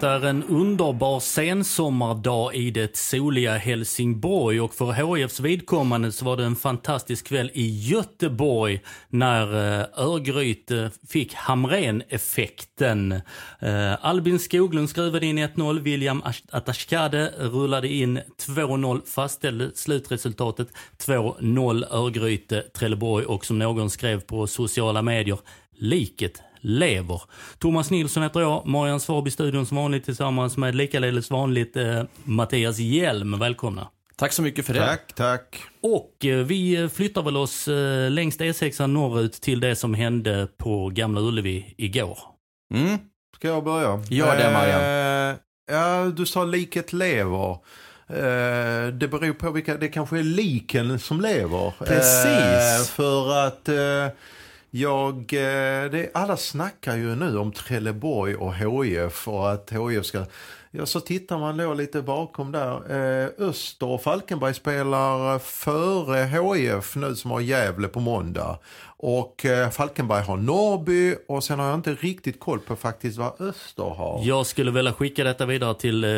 Det är en underbar sensommardag i det soliga Helsingborg och för HIFs vidkommande så var det en fantastisk kväll i Göteborg när eh, Örgryte eh, fick Hamrén-effekten. Eh, Albin Skoglund skruvade in 1-0, William Atashkade rullade in 2-0, fastställde slutresultatet 2-0 Örgryte, Trelleborg och som någon skrev på sociala medier, liket lever. Thomas Nilsson heter jag, Marian Svab i studion som vanligt tillsammans med likaledes vanligt eh, Mattias Hjelm. Välkomna. Tack så mycket för det. Tack, tack. Och eh, vi flyttar väl oss eh, längs E6 norrut till det som hände på Gamla Ullevi igår. Mm. Ska jag börja? Gör det Marian. Eh, ja, du sa liket lever. Eh, det beror på vilka, det kanske är liken som lever. Precis. Eh, för att jag, eh, det, alla snackar ju nu om Trelleborg och HIF och att HIF ska... Ja, så tittar man då lite bakom där. Eh, Öster och Falkenberg spelar före HIF nu som har Gävle på måndag. Och eh, Falkenberg har Norrby och sen har jag inte riktigt koll på faktiskt vad Öster har. Jag skulle vilja skicka detta vidare till eh,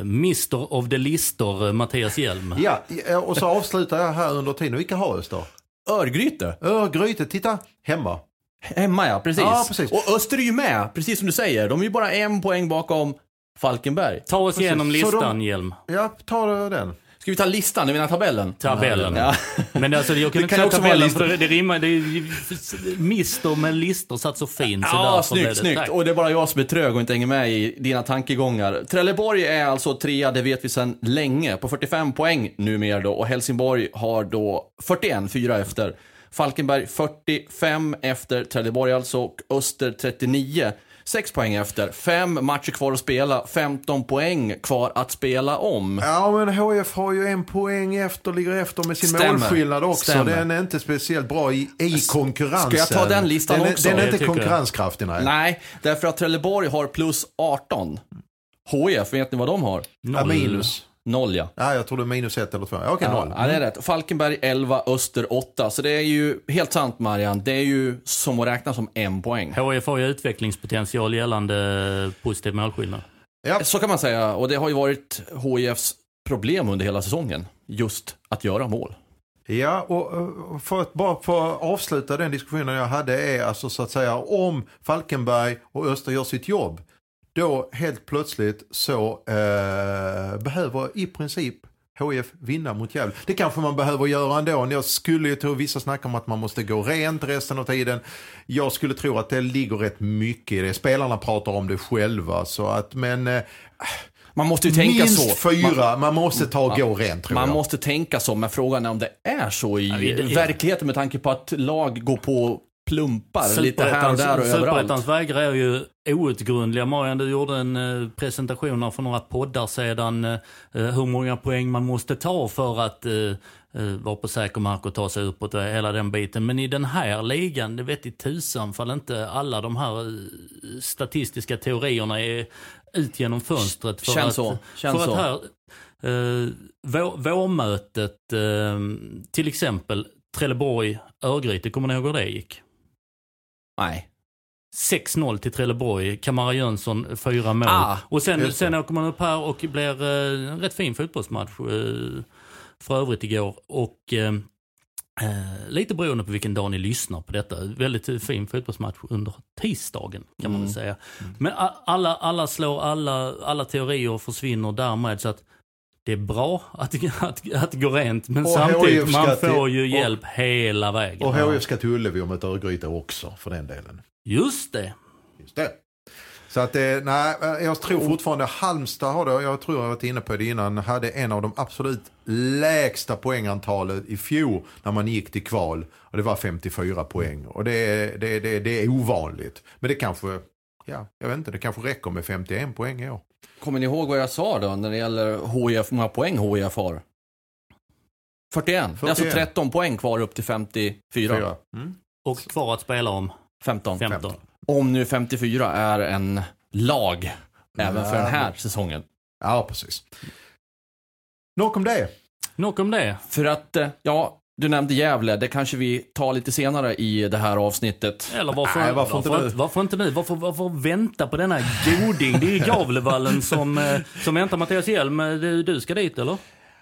Mr of the Lister, Mattias Hjelm. Ja, och så avslutar jag här under tiden. Vilka har Öster? Örgryte. Örgryte, titta, hemma. Hemma ja, precis. Ja, precis. Och Öster är ju med, precis som du säger. De är ju bara en poäng bakom Falkenberg. Ta oss Precis. igenom listan, de- Hjelm. Ja, ta den. Ska vi ta listan, du menar tabellen? Tabellen. Ja. Men alltså, jag kunde Det inte kan vara tabellen för det, det rimmar. Det är, mister med listor satt så fint. Så Ja, snyggt, det, snyggt. tack. Och det är bara jag som är trög och inte hänger med i dina tankegångar. Trelleborg är alltså trea, det vet vi sedan länge, på 45 poäng numera då. Och Helsingborg har då 41, fyra efter. Falkenberg 45 efter Trelleborg alltså, och Öster 39. 6 poäng efter, fem matcher kvar att spela, 15 poäng kvar att spela om. Ja, men HF har ju en poäng efter, ligger efter med sin Stämmer. målskillnad också. Stämmer. Den är inte speciellt bra i, i konkurrensen. ska jag ta den listan den är, också? Den är Jag inte konkurrenskraftig, nej. Nej, därför att Trelleborg har plus 18. HIF, vet ni vad de har? Ja, minus. Noll ja. Ja, jag är minus ett eller två. Ja, Okej, Ja, noll. ja, det är rätt. Falkenberg 11, Öster 8. Så det är ju helt sant Marian. Det är ju som att räkna som en poäng. HIF har ju utvecklingspotential gällande positiv målskillnad. Ja. Så kan man säga. Och det har ju varit HIFs problem under hela säsongen. Just att göra mål. Ja, och för att bara få avsluta den diskussionen jag hade är alltså så att säga om Falkenberg och Öster gör sitt jobb. Då helt plötsligt så eh, behöver i princip HF vinna mot Gävle. Det kanske man behöver göra ändå. Jag skulle ju tro, vissa snackar om att man måste gå rent resten av tiden. Jag skulle tro att det ligger rätt mycket i det. Spelarna pratar om det själva. Så att, men eh, Man måste ju tänka minst så. fyra, man, måste ta och gå rent tror Man jag. måste tänka så, men frågan är om det är så i det är- verkligheten med tanke på att lag går på plumpar lite här och där och överallt. Superettans vägar är ju outgrundliga. Marian, du gjorde en eh, presentation här för några poddar sedan. eh, hur många poäng man måste ta för att eh, eh, vara på säker mark och ta sig uppåt och hela den biten. Men i den här ligan, det vet i tusan fall inte alla de här eh, statistiska teorierna är ut genom fönstret. För Känns att, så, känns för så. att här, eh, vår, vårmötet, eh, till exempel Trelleborg-Örgryte, kommer ni ihåg hur det gick? Nej. 6-0 till Trelleborg, Kamara Jönsson fyra mål. Ah, och sen, sen åker man upp här och blir eh, en rätt fin fotbollsmatch eh, för övrigt igår. Och eh, eh, lite beroende på vilken dag ni lyssnar på detta. Väldigt fin fotbollsmatch under tisdagen kan man väl Mm. säga. Men a- alla, alla slår, alla, alla teorier försvinner därmed så att det är bra att, att, att gå rent men Och samtidigt HIF man får till- ju och- hjälp hela vägen. Och. HF ska till Ullevi om ett Örgryte också för den delen. Just det. Just det. Så att det, nej, jag tror fortfarande Halmstad har det, jag tror jag varit inne på det innan, hade en av de absolut lägsta poängantalet i fjol när man gick till kval. Och det var 54 poäng. Och det, det, det, det är ovanligt. Men det kanske, ja, jag vet inte, det kanske räcker med 51 poäng i år. Kommer ni ihåg vad jag sa då när det gäller HIF, hur många poäng HIF har? 41. Det är alltså 41. 13 poäng kvar upp till 54. Fyra. Mm. Och kvar att spela om 15. 15. Om nu 54 är en lag även för den här säsongen. Ja, precis. Nog om det. Nog om det. För att, eh, ja, du nämnde Gävle, det kanske vi tar lite senare i det här avsnittet. Eller varför, Nej, varför varför, inte nu? varför inte nu? Varför, varför vänta på denna goding? Det är ju Gavlevallen som, eh, som väntar Mattias Hjelm. Eh, Du, ska dit eller?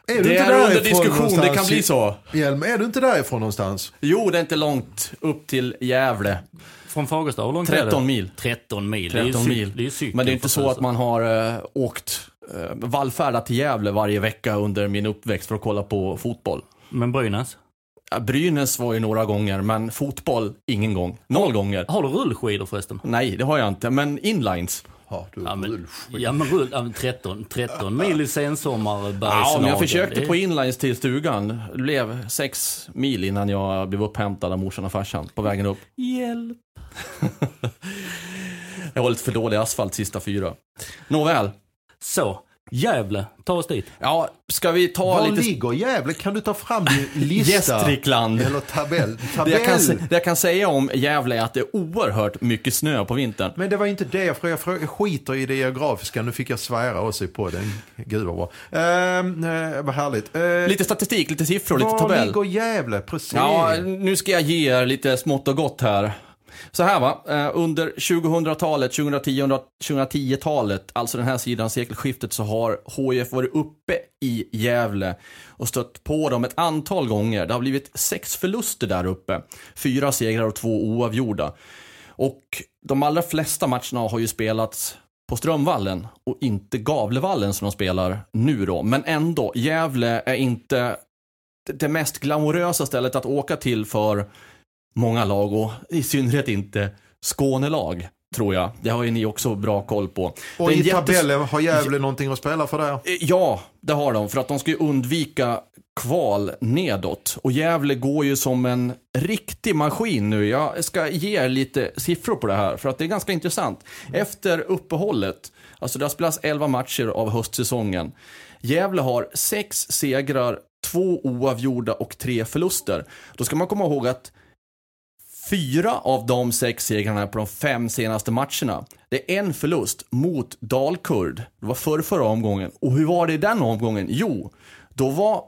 Är du Det inte är under diskussion, det kan bli så. Hjelm, är du inte därifrån någonstans? Jo, det är inte långt upp till Gävle. Från Fagersta, hur långt är det? 13 mil. 13 mil. 13 det är ju mil. Det är ju cykeln Men det är inte så att man har eh, åkt eh, vallfärdat till Gävle varje vecka under min uppväxt för att kolla på fotboll. Men Brynäs? Brynäs var ju några gånger, men fotboll ingen gång. Noll gånger. Har du rullskidor förresten? Nej, det har jag inte, men inlines. Ja, du Ja men, rullskit. ja, men rull, ja, men 13, 13 mil i sensommar Ja, men jag försökte det, på inlines till stugan. Det blev sex mil innan jag blev upphämtad av morsan och farsan på vägen upp. Hjälp. Jag var lite för dålig asfalt sista fyra. Nåväl. Så, Gävle, ta oss dit. Ja, ska vi ta Var lite... ligger Gävle? Kan du ta fram din lista? Gästrikland. Eller tabell? Det tabell. jag, kan, det jag kan säga om Gävle är att det är oerhört mycket snö på vintern. Men det var inte det jag frågade. Jag frågade- Jag skiter i det geografiska. Nu fick jag svära också på den. Gud vad bra. Ehm, eh, vad härligt. Eh, Lite statistik, lite siffror, lite var tabell. ligger Gävle? Precis. Ja, nu ska jag ge er lite smått och gott här. Så här va, eh, under 2000-talet, 2010-talet, alltså den här sidan sekelskiftet, så har HIF varit uppe i Gävle och stött på dem ett antal gånger. Det har blivit sex förluster där uppe, fyra segrar och två oavgjorda. Och de allra flesta matcherna har ju spelats på Strömvallen och inte Gavlevallen som de spelar nu då. Men ändå, Gävle är inte det mest glamorösa stället att åka till för många lag och i synnerhet inte Skånelag, tror jag. Det har ju ni också bra koll på. och i jättes- tabellen har Gävle någonting att spela för där? Eh, Ja, det har de. För att de ska ju undvika kval nedåt. Och Gävle går ju som en riktig maskin nu. Jag ska ge er lite siffror på det här, för att det är ganska intressant. Efter uppehållet, alltså det har spelats 11 matcher av höstsäsongen. Gävle har sex segrar, två oavgjorda och tre förluster. Då ska man komma ihåg att Fyra av de sex segrarna på de fem senaste matcherna. Det är en förlust mot Dalkurd. Det var förr, förra omgången. Och hur var det i den omgången? Jo, då var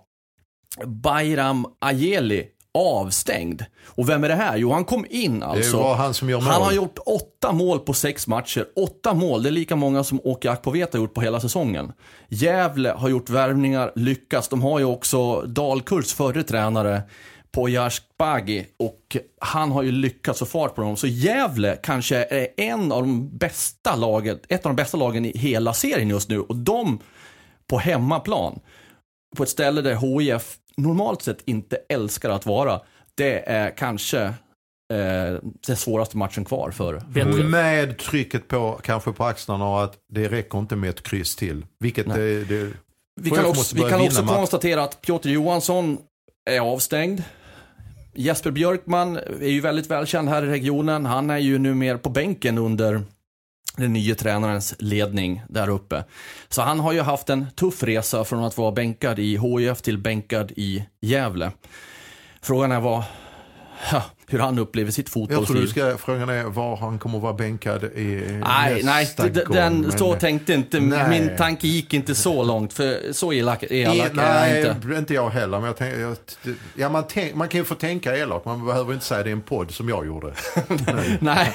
Bayram Ajeli avstängd. Och vem är det här? Jo, han kom in alltså. Det var han som gör mål. Han har gjort åtta mål på sex matcher. Åtta mål, det är lika många som Åke Akpoveta har gjort på hela säsongen. Gävle har gjort värvningar, lyckats. De har ju också Dalkurds förre tränare Poyars Bagi och han har ju lyckats få fart på dem. Så Gävle kanske är en av de bästa lagen, ett av de bästa lagen i hela serien just nu. Och de på hemmaplan, på ett ställe där HIF normalt sett inte älskar att vara, det är kanske eh, den svåraste matchen kvar för Bättre. Med trycket på, kanske på axlarna och att det räcker inte med ett kryss till. Vilket det, det, Vi kan också, vi kan också konstatera att Piotr Johansson är avstängd. Jesper Björkman är ju väldigt välkänd här i regionen. Han är ju numera på bänken under den nya tränarens ledning där uppe. Så han har ju haft en tuff resa från att vara bänkad i HIF till bänkad i Gävle. Frågan är vad, hur han upplever sitt Jag tror fotbollsliv. du ska, frågan är var han kommer att vara bänkad i Nej, nej, gång, den, men- så tänkte inte, Nej. min tanke gick inte så långt, för så elak, elak är jag nej, inte. inte. jag heller. Men jag tänker, jag, ja, man, tänk, man kan ju få tänka elakt. Man behöver inte säga det i en podd som jag gjorde. Nej.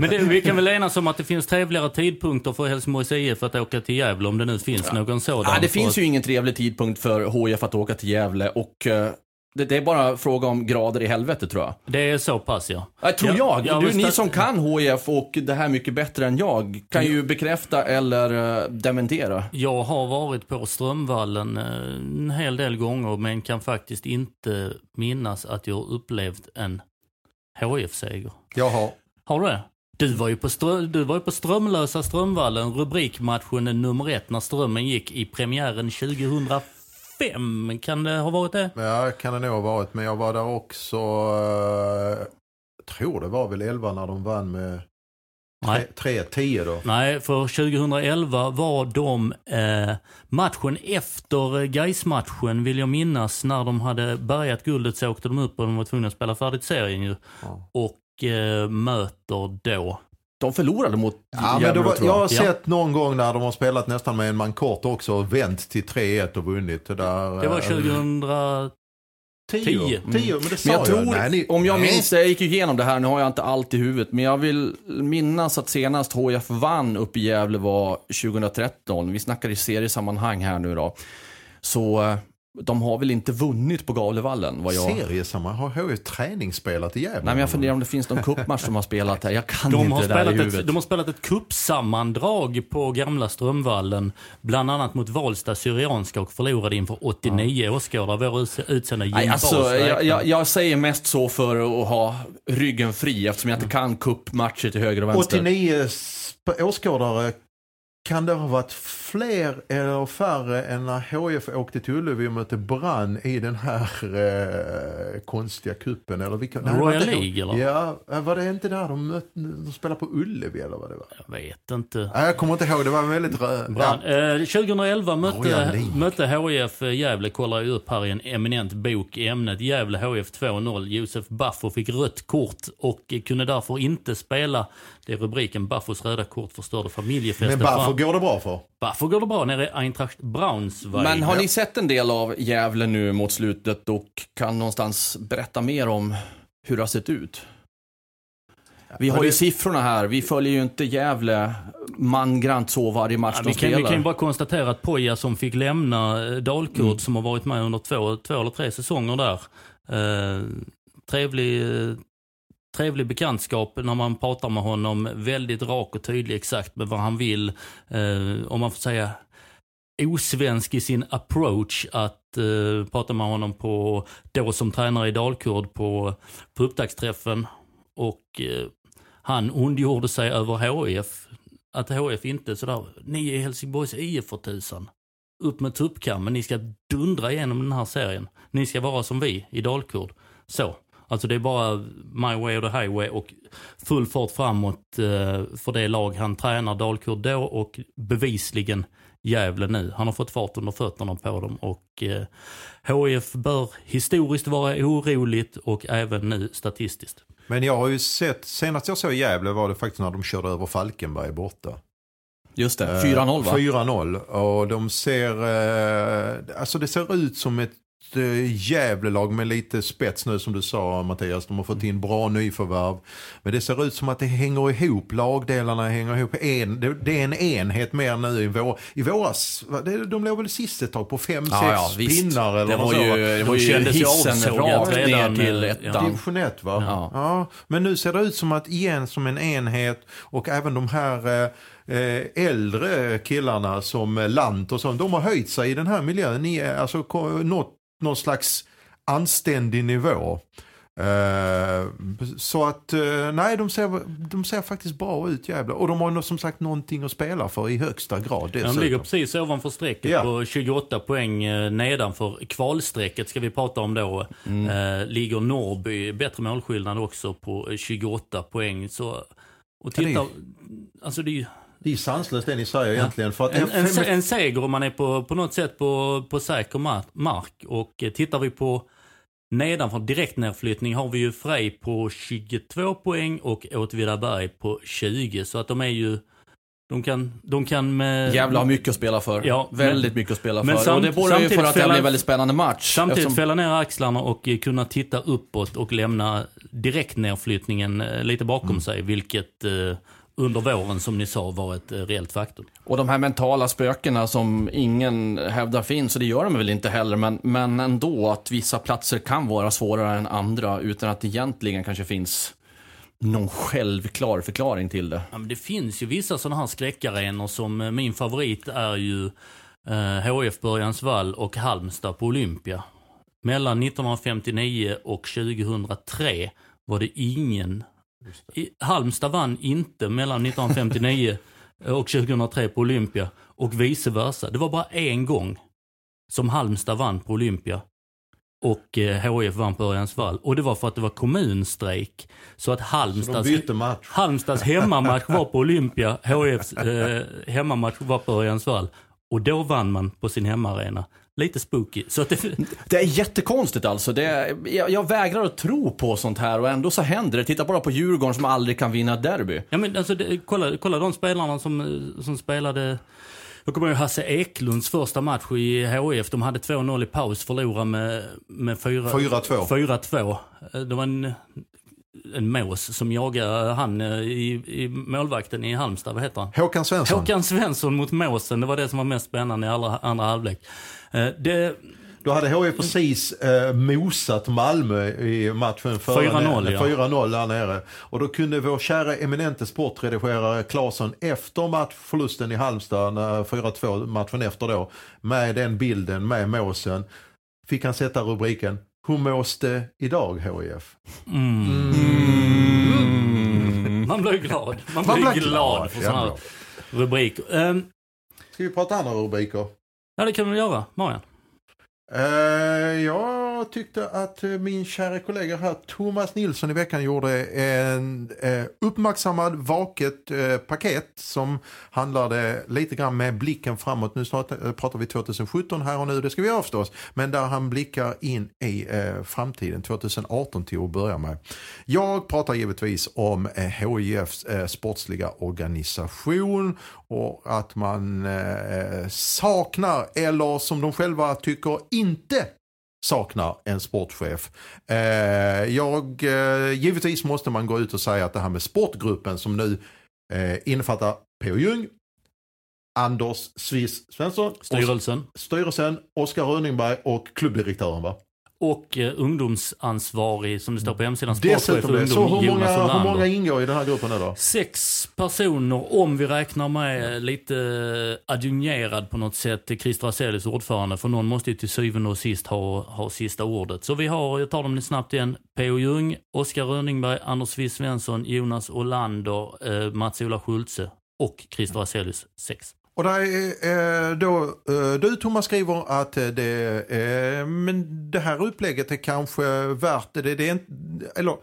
Men det, vi kan väl enas om att det finns trevligare tidpunkter för Helsingborgs IF att åka till Gävle om det nu finns någon sådan. Ja, det finns att- ju ingen trevlig tidpunkt för HIF att åka till Gävle och eh, det, det är bara fråga om grader i helvete tror jag. Det är så pass ja. Jag tror Ja, jag. ja, du, men ni som kan HIF och det här mycket bättre än jag kan ju bekräfta eller uh, dementera. Jag har varit på Strömvallen eh, en hel del gånger men kan faktiskt inte minnas att jag upplevt en HIF-seger. Jag har. Har du det? Du var ju på, strö, du var ju på Strömlösa Strömvallen, rubrikmatchen nummer ett när Strömmen gick i premiären 2005. Kan det ha varit det? Ja, kan det nog ha varit. Men jag var där också, eh, tror det var väl 11 när de vann med Nej. 3-10 då. Nej, för 2011 var de eh, matchen efter gais matchen vill jag minnas, när de hade bärgat guldet så åkte de upp och de var tvungna att spela färdigt serien ju. Ja. Och eh, möter då De förlorade mot Ja, men Gävle, då var, tror jag har jag. Ja. sett någon gång när de har spelat nästan med en man kort också och vänt till 3-1 och vunnit. Det, där, Det var eh, 2010. 10. 10, men det sa Men jag tror, Nej, ni- om jag Nej. minns, jag gick igenom det här, nu har jag inte allt i huvudet, men jag vill minnas att senast HF vann uppe i Gävle var 2013. Vi snackar i seriesammanhang här nu då. Så eh, de har väl inte vunnit på Gavlevallen? Vad jag... Seriesamma, har HF träningsspelat i Gävle? Nej, men jag funderar om det finns någon cupmatch de har spelat här. Jag kan De inte har, det där i spelat huvudet. ett, de har spelat ett kuppsammandrag på gamla Strömvallen. Bland annat mot Valsta Syrianska och förlorade inför 89 åskådare. Vår uts- utsända Jim Nej, alltså, jag, jag, jag säger mest så för att ha ryggen fri eftersom jag inte kan cupmatcher till höger och vänster. 89 sp- åskådare, kan det ha varit fler eller färre än när HF åkte till Ullevi och mötte Brann i den här eh, konstiga kuppen Eller vilka, nej, Royal League, eller? Ja, var det inte där de, mötte, de spelade på Ullevi eller vad det var? Jag vet inte. Nej, jag kommer inte ihåg, det var väldigt... rö- Bra. Ja. Eh, 2011 Royal mötte, mötte HIF Gävle, kollar ju upp här i en eminent bok i ämnet. Gävle HIF 2-0. Josef Baffo fick rött kort och kunde därför inte spela. Det är rubriken Baffos röda kort förstörde familjefesten. Men Fram- går det bra för? Baffo går det bra nere i Eintracht Braunschweig. Men har ni sett en del av Gävle nu mot slutet och kan någonstans berätta mer om hur det har sett ut? Vi har ju siffrorna här. Vi följer ju inte Gävle mangrant så varje match Ja, de vi, kan, vi spelar. kan ju bara konstatera att Poja som fick lämna eh, Dalkurd, Mm. som har varit med under två, två eller tre säsonger där. Eh, trevlig, eh, trevlig bekantskap när man pratar med honom. Väldigt rak och tydlig exakt med vad han vill. Eh, om man får säga osvensk i sin approach att eh, prata med honom på, då som tränare i Dalkurd på, på upptaktsträffen. Och eh, han ondgjorde sig över HIF. Att HIF inte sådär, ni är Helsingborgs IF för tusan. Upp med tuppkammen, ni ska dundra igenom den här serien. Ni ska vara som vi i Dalkurd. Så. Alltså det är bara my way or the highway och full fart framåt eh, för det lag han tränar Dalkurd då och bevisligen Gävle nu. Han har fått fart under fötterna på dem och eh, HIF bör historiskt vara oroligt och även nu statistiskt. Men jag har ju sett, senast jag såg Gävle var det faktiskt när de körde över Falkenberg borta. Just det, Eh, 4-0 va? 4-0 och de ser, eh, alltså det ser ut som ett eh, Gävlelag med lite spets nu som du sa Mattias. De har fått in bra nyförvärv. Men det ser ut som att det hänger ihop, lagdelarna hänger ihop. En, det, det är en enhet mer nu i, vår, i våras. De låg väl sist ett tag på fem, Ja, sex ja, visst. pinnar eller Det något var så, ju, det De var ju kändes ju hissen rakt ner till eh, ettan. Division 1 va? Ja. Ja. Men nu ser det ut som att igen som en enhet och även de här eh, eh, äldre killarna som eh, Lant och sånt, de har höjt sig i den här miljön. Ni är alltså nått någon slags anständig nivå. Eh, så att, eh, nej de ser, de ser faktiskt bra ut jävlar. Och de har som sagt någonting att spela för i högsta grad De dessutom. ligger precis ovanför strecket Ja. på 28 poäng eh, nedanför kvalstrecket ska vi prata om då. Mm. Eh, ligger Norrby, bättre målskillnad också på eh, 28 poäng. Så, och Ja, det är- titta, alltså det är Det är sanslöst det ni säger egentligen. För att en, en, fem- en seger om man är på, på något sätt på, på säker mar- mark. Och eh, tittar vi på nedanför direktnedflyttning har vi ju Frej på 22 poäng och Åtvidaberg på 20. Så att de är ju, de kan, de kan med... Gävle har mycket att spela för. Ja, väldigt men- mycket att spela men för. samt- och det borgar ju för samtidigt att det blir en väldigt spännande match. Samtidigt eftersom- fälla ner axlarna och eh, kunna titta uppåt och lämna direktnedflyttningen eh, lite bakom Mm. sig. Vilket eh, under våren, som ni sa, var ett eh, reellt faktum. Och de här mentala spökena som ingen hävdar finns, och det gör de väl inte heller, men, men ändå att vissa platser kan vara svårare än andra utan att det egentligen kanske finns någon självklar förklaring till det. Ja, men det finns ju vissa sådana här skräckarenor som eh, min favorit är ju eh, HF Börjansvall och Halmstad på Olympia. Mellan 1959 och 2003 var det ingen I, Halmstad vann inte mellan 1959 och 2003 på Olympia och vice versa. Det var bara en gång som Halmstad vann på Olympia och eh, HIF vann på Örjansvall. Och det var för att det var kommunstrejk. Så att Så Halmstads, match. Halmstads hemmamatch var på Olympia, HIFs eh, hemmamatch var på Örjansvall. Och då vann man på sin hemmaarena. Lite spooky. Så att det, Det är jättekonstigt alltså. Det är, jag, jag vägrar att tro på sånt här och ändå så händer det. Titta bara på Djurgården som aldrig kan vinna ett derby. Ja men alltså, det, kolla, kolla de spelarna som, som spelade jag kommer ihåg Hasse Eklunds första match i HIF. De hade 2-0 i paus, förlorade med, med 4 4-2. 4-2. Det var en, en mås som jagade han eh, i, i målvakten i Halmstad. Vad heter han? Håkan Svensson. Håkan Svensson mot måsen. Det var det som var mest spännande i alla, andra halvlek. Eh, Det, Då hade HIF precis eh, mosat Malmö i matchen före 4-0, ja. 4-0 där nere. Och då kunde vår kära eminente sportredigerare Claesson efter matchförlusten i Halmstad, när 4-2 matchen efter då, med den bilden med måsen, fick han sätta rubriken Hur mås det idag HIF? Man blir glad. Man, Man blir blir glad glad, för sådana rubriker. Ehm, Ska vi prata andra rubriker? Ja, det kan vi göra. Marian. Eh, jag tyckte att eh, min kära kollega här, Thomas Nilsson i veckan gjorde en eh, uppmärksammad, vaket paket som handlade lite grann med blicken framåt. Nu snart pratar vi 2017 här och nu, det ska vi göra förstås. Men där han blickar in i framtiden, 2018 till att börja med. Jag pratar givetvis om eh, HIFs sportsliga organisation och att man saknar, eller som de själva tycker inte saknar en sportchef. Eh, jag, eh, givetvis måste man gå ut och säga att det här med sportgruppen som nu eh, innefattar P.O. Jung, Anders Sviss Svensson, Styrelsen. Os- styrelsen, Oskar Röningberg och klubbdirektören va? Och eh, ungdomsansvarig, som det står på hemsidan, sportchef det. ungdom, Så hur Jonas många, hur Olander. många ingår i den här gruppen nu då? Sex personer, om vi räknar med lite adjungerad på något sätt, Christer Azelius ordförande, för någon måste ju till syvende och sist ha, ha sista ordet. Så vi har, jag tar dem lite snabbt igen, P.O. Jung, Oskar Röningberg, Anders Wiss Svensson, Jonas Olander, eh, Mats-Ola Schultze och Christer Azelius, sex. Och där är, eh, då, eh, du Thomas skriver att eh, det, är, men det här upplägget är kanske värt det. det är inte, eller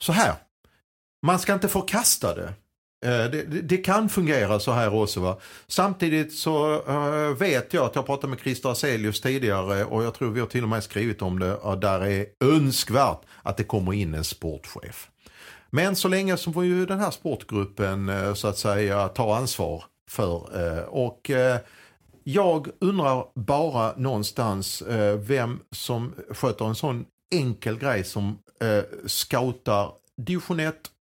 så här, man ska inte förkasta det. Det, det, kan fungera så här också. Va? Samtidigt så äh, vet jag att jag pratade med Christer Aselius tidigare och jag tror vi har till och med skrivit om det. Och där är önskvärt att det kommer in en sportchef. Men så länge så får ju den här sportgruppen så att säga ta ansvar för. Eh, och eh, jag undrar bara någonstans eh, vem som sköter en sån enkel grej som scoutar division 1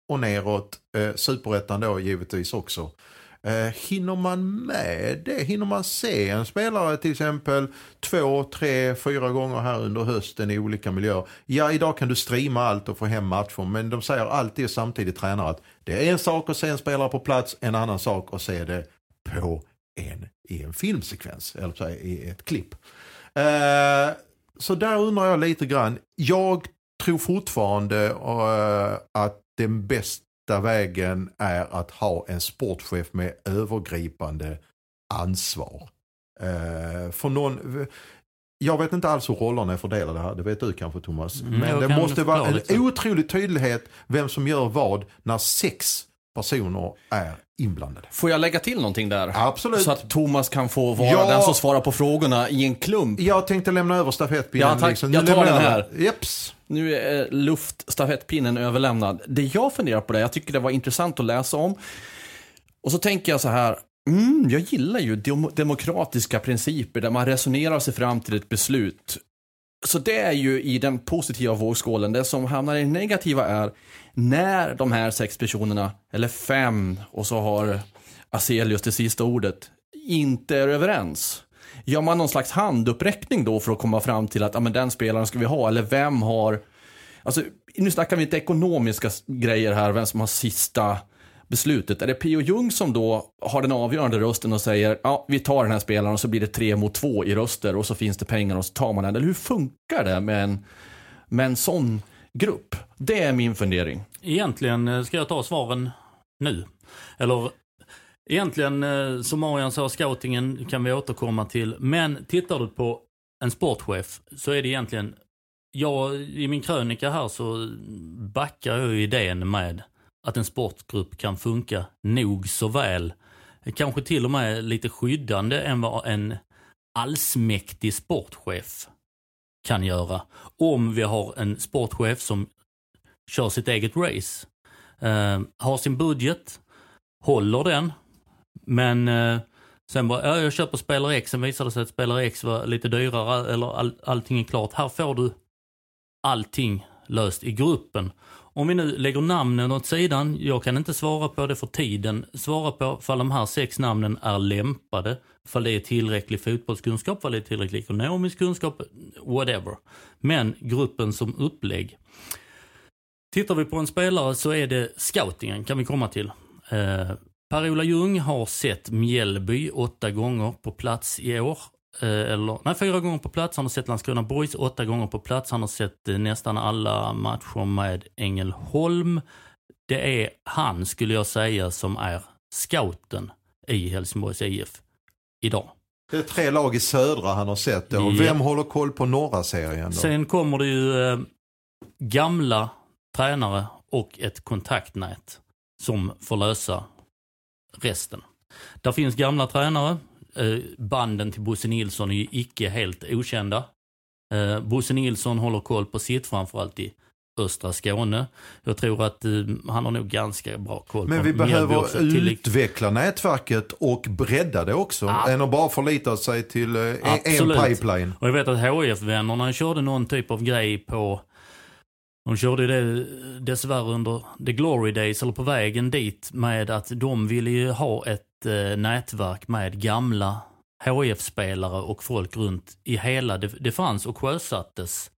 och neråt, superettan då givetvis också. Eh, hinner man med det? Hinner man se en spelare till exempel två, tre, fyra gånger här under hösten i olika miljöer? Ja, idag kan du streama allt och få hem matcher, men de säger alltid samtidigt tränare att det är en sak att se en spelare på plats, en annan sak att se det på en, i en filmsekvens, eller i ett klipp. Eh, så där undrar jag lite grann. Jag tror fortfarande eh, att den bästa vägen är att ha en sportchef med övergripande ansvar. Eh, för någon, jag vet inte alls hur rollerna är fördelade här, det vet du kanske Thomas. Mm, Men jag det måste vara en lite. otrolig tydlighet vem som gör vad när sex personer är inblandade. Får jag lägga till någonting där? Absolut. Så att Thomas kan få vara Ja. den som svarar på frågorna i en klump. Jag tänkte lämna över stafettpinnen. Ja, tack. liksom. Jag Nu tar den här. Jeps. Nu är luftstafettpinnen överlämnad. Det jag funderar på det, jag tycker det var intressant att läsa om. Och så tänker jag så här, mm, jag gillar ju dem- demokratiska principer där man resonerar sig fram till ett beslut. Så det är ju i den positiva vågskålen. Det som hamnar i det negativa är när de här sex personerna, eller fem, och så har Aselius det sista ordet, inte är överens. Gör man någon slags handuppräckning då för att komma fram till att ja, men den spelaren ska vi ha, eller vem har... Alltså, nu snackar vi inte ekonomiska grejer här, vem som har sista beslutet. Är det Pio Jung som då har den avgörande rösten och säger ja, vi tar den här spelaren och så blir det tre mot två i röster och så finns det pengar och så tar man den. Eller hur funkar det med en, med en sån grupp? Det är min fundering. egentligen eh, ska jag ta svaren nu. Eller egentligen, eh, som Marian sa, scoutingen kan vi återkomma till. Men tittar du på en sportchef så är det egentligen, jag, i min krönika här så backar jag idén med att en sportgrupp kan funka nog så väl. Kanske till och med lite skyddande än vad en allsmäktig sportchef kan göra. Om vi har en sportchef som kör sitt eget race. eh, har sin budget, håller den, men eh, sen bara, ja, jag köper spelare X, sen visar det sig att spelare X var lite dyrare eller all, allting är klart. Här får du allting löst i gruppen. Om vi nu lägger namnen åt sidan, jag kan inte svara på det för tiden, svara på ifall de här sex namnen är lämpade, ifall det är tillräcklig fotbollskunskap, ifall det är tillräcklig ekonomisk kunskap, whatever. Men gruppen som upplägg. Tittar vi på en spelare så är det scoutingen, kan vi komma till. Eh, Per-Ola Ljung har sett Mjällby åtta gånger på plats i år. Eh, eller, nej, fyra gånger på plats. Han har sett Landskrona Boys åtta gånger på plats. Han har sett eh, nästan alla matcher med Ängelholm. Det är han, skulle jag säga, som är scouten i Helsingborgs IF idag. Det är tre lag i södra han har sett då. Ja. Vem håller koll på norra serien då? Sen kommer det ju eh, gamla tränare och ett kontaktnät som får lösa resten. Där finns gamla tränare. Eh, banden till Bosse Nilsson är ju icke helt okända. Eh, Bosse Nilsson håller koll på sitt, framförallt i östra Skåne. Jag tror att eh, han har nog ganska bra koll Men på vi behöver också. Utveckla nätverket och bredda det också. Ja. Än att bara förlita sig till eh, en, Absolut. pipeline. Och jag vet att HIF-vännerna körde någon typ av grej på de körde det dessvärre under the glory days, eller på vägen dit, med att de ville ju ha ett eh, nätverk med gamla HIF-spelare och folk runt i hela, det, det fanns och sjösattes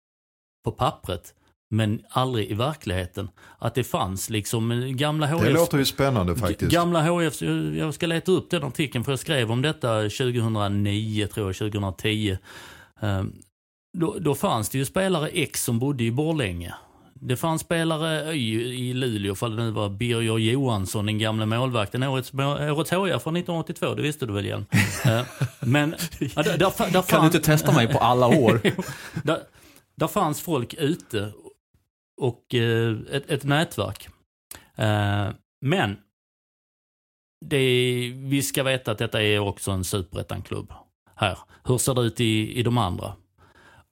på pappret, men aldrig i verkligen. Att det fanns liksom eh, gamla HIF... Det låter ju spännande faktiskt. Gamla HF, jag ska leta upp den artikeln för jag skrev om detta 2009, tror jag, 2010. Ehm, Då, då fanns det ju spelare X som bodde i Borlänge. Det fanns spelare Y i Luleå, för det nu var Birger Johansson, den gamla målvakten, årets, årets HIA från 1982, det visste du väl igen? Ehm, Men ja, där, där, där Kan du inte testa mig på alla år? där, där fanns folk ute och eh, ett, ett nätverk. Eh, men det, vi ska veta att detta är också en superettan-klubb här. Hur ser det ut i, i de andra?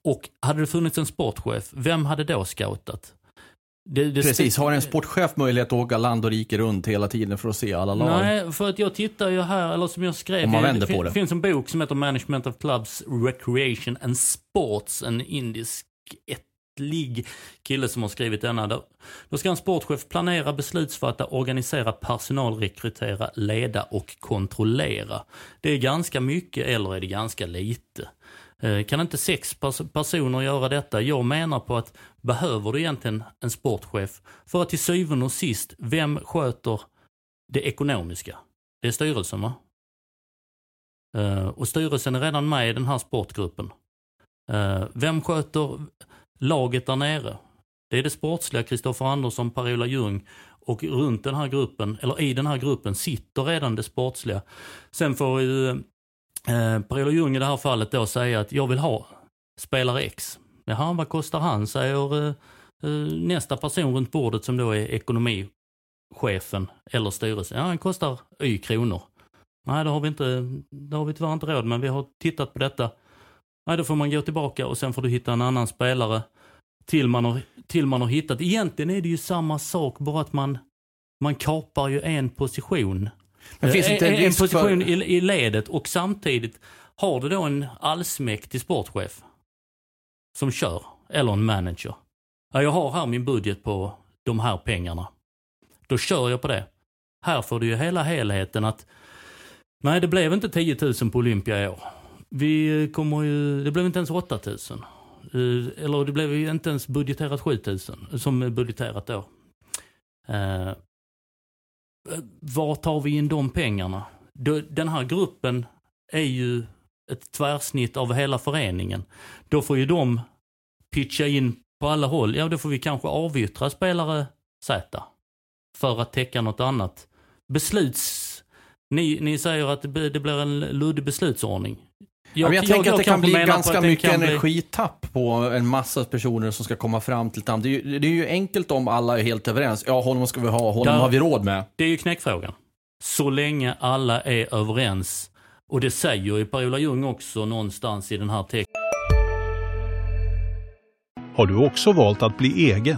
Och hade det funnits en sportchef, vem hade då scoutat? Det, det Precis, har en sportchef möjlighet att åka land och rike runt hela tiden för att se alla lag? Nej, för att jag tittar ju här, eller som jag skrev, Om man vänder det på fin- det. finns en bok som heter Management of Clubs Recreation and Sports, en indisk ättlig kille som har skrivit denna. Då, då ska en sportchef planera, beslutsfatta, organisera personal, rekrytera, leda och kontrollera. Det är ganska mycket eller är det ganska lite? Eh, kan inte sex pers- personer göra detta? Jag menar på att behöver du egentligen en sportchef? För att till syvende och sist, vem sköter det ekonomiska? Det är styrelsen va? Eh, och styrelsen är redan med i den här sportgruppen. Eh, vem sköter laget där nere? Det är det sportsliga, Kristoffer Andersson, Per-Ola Ljung och runt den här gruppen, eller i den här gruppen sitter redan det sportsliga. Sen får ju eh, Per-Ola Ljung i det här fallet då säga att jag vill ha spelare X. Jaha, vad kostar han? Säger eh, eh, nästa person runt bordet som då är ekonomichefen eller styrelsen. Ja, han kostar Y kronor. Nej, det har vi inte, det har vi tyvärr inte råd men vi har tittat på detta. Nej, då får man gå tillbaka och sen får du hitta en annan spelare till man har, till man har hittat. Egentligen är det ju samma sak, bara att man, man kapar ju en position. Men finns Eh, inte en en, position för- i, i ledet och samtidigt har du då en allsmäktig sportchef som kör, eller en manager. Ja, jag har här min budget på de här pengarna. Då kör jag på det. Här får du ju hela helheten att nej, det blev inte 10 000 på Olympia i år. Vi kommer ju, det blev inte ens 8 000. Eh, Eller det blev ju inte ens budgeterat 7 000 som är budgeterat då. Eh, var tar vi in de pengarna? Den här gruppen är ju ett tvärsnitt av hela föreningen. Då får ju de pitcha in på alla håll. Ja, då får vi kanske avyttra spelare Z. För att täcka något annat. Besluts... Ni, ni säger att det blir en luddig beslutsordning. Jag, jag, tänker att det kan bli ganska mycket kan bli- energitapp på en massa personer som ska komma fram till ett. Det är, ju, det är ju enkelt om alla är helt överens. Ja, honom ska vi ha, honom Där- har vi råd med. Det är ju knäckfrågan. Så länge alla är överens. Och det säger ju Per-Ola Ljung också någonstans i den här texten. Har du också valt att bli egen?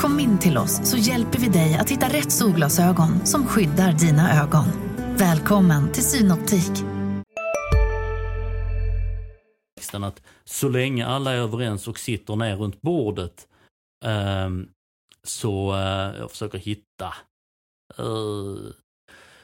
Kom in till oss så hjälper vi dig att hitta rätt solglasögon som skyddar dina ögon. Välkommen till Synoptik. att så länge alla är överens och sitter ner runt bordet eh, så eh, jag försöker hitta. eh,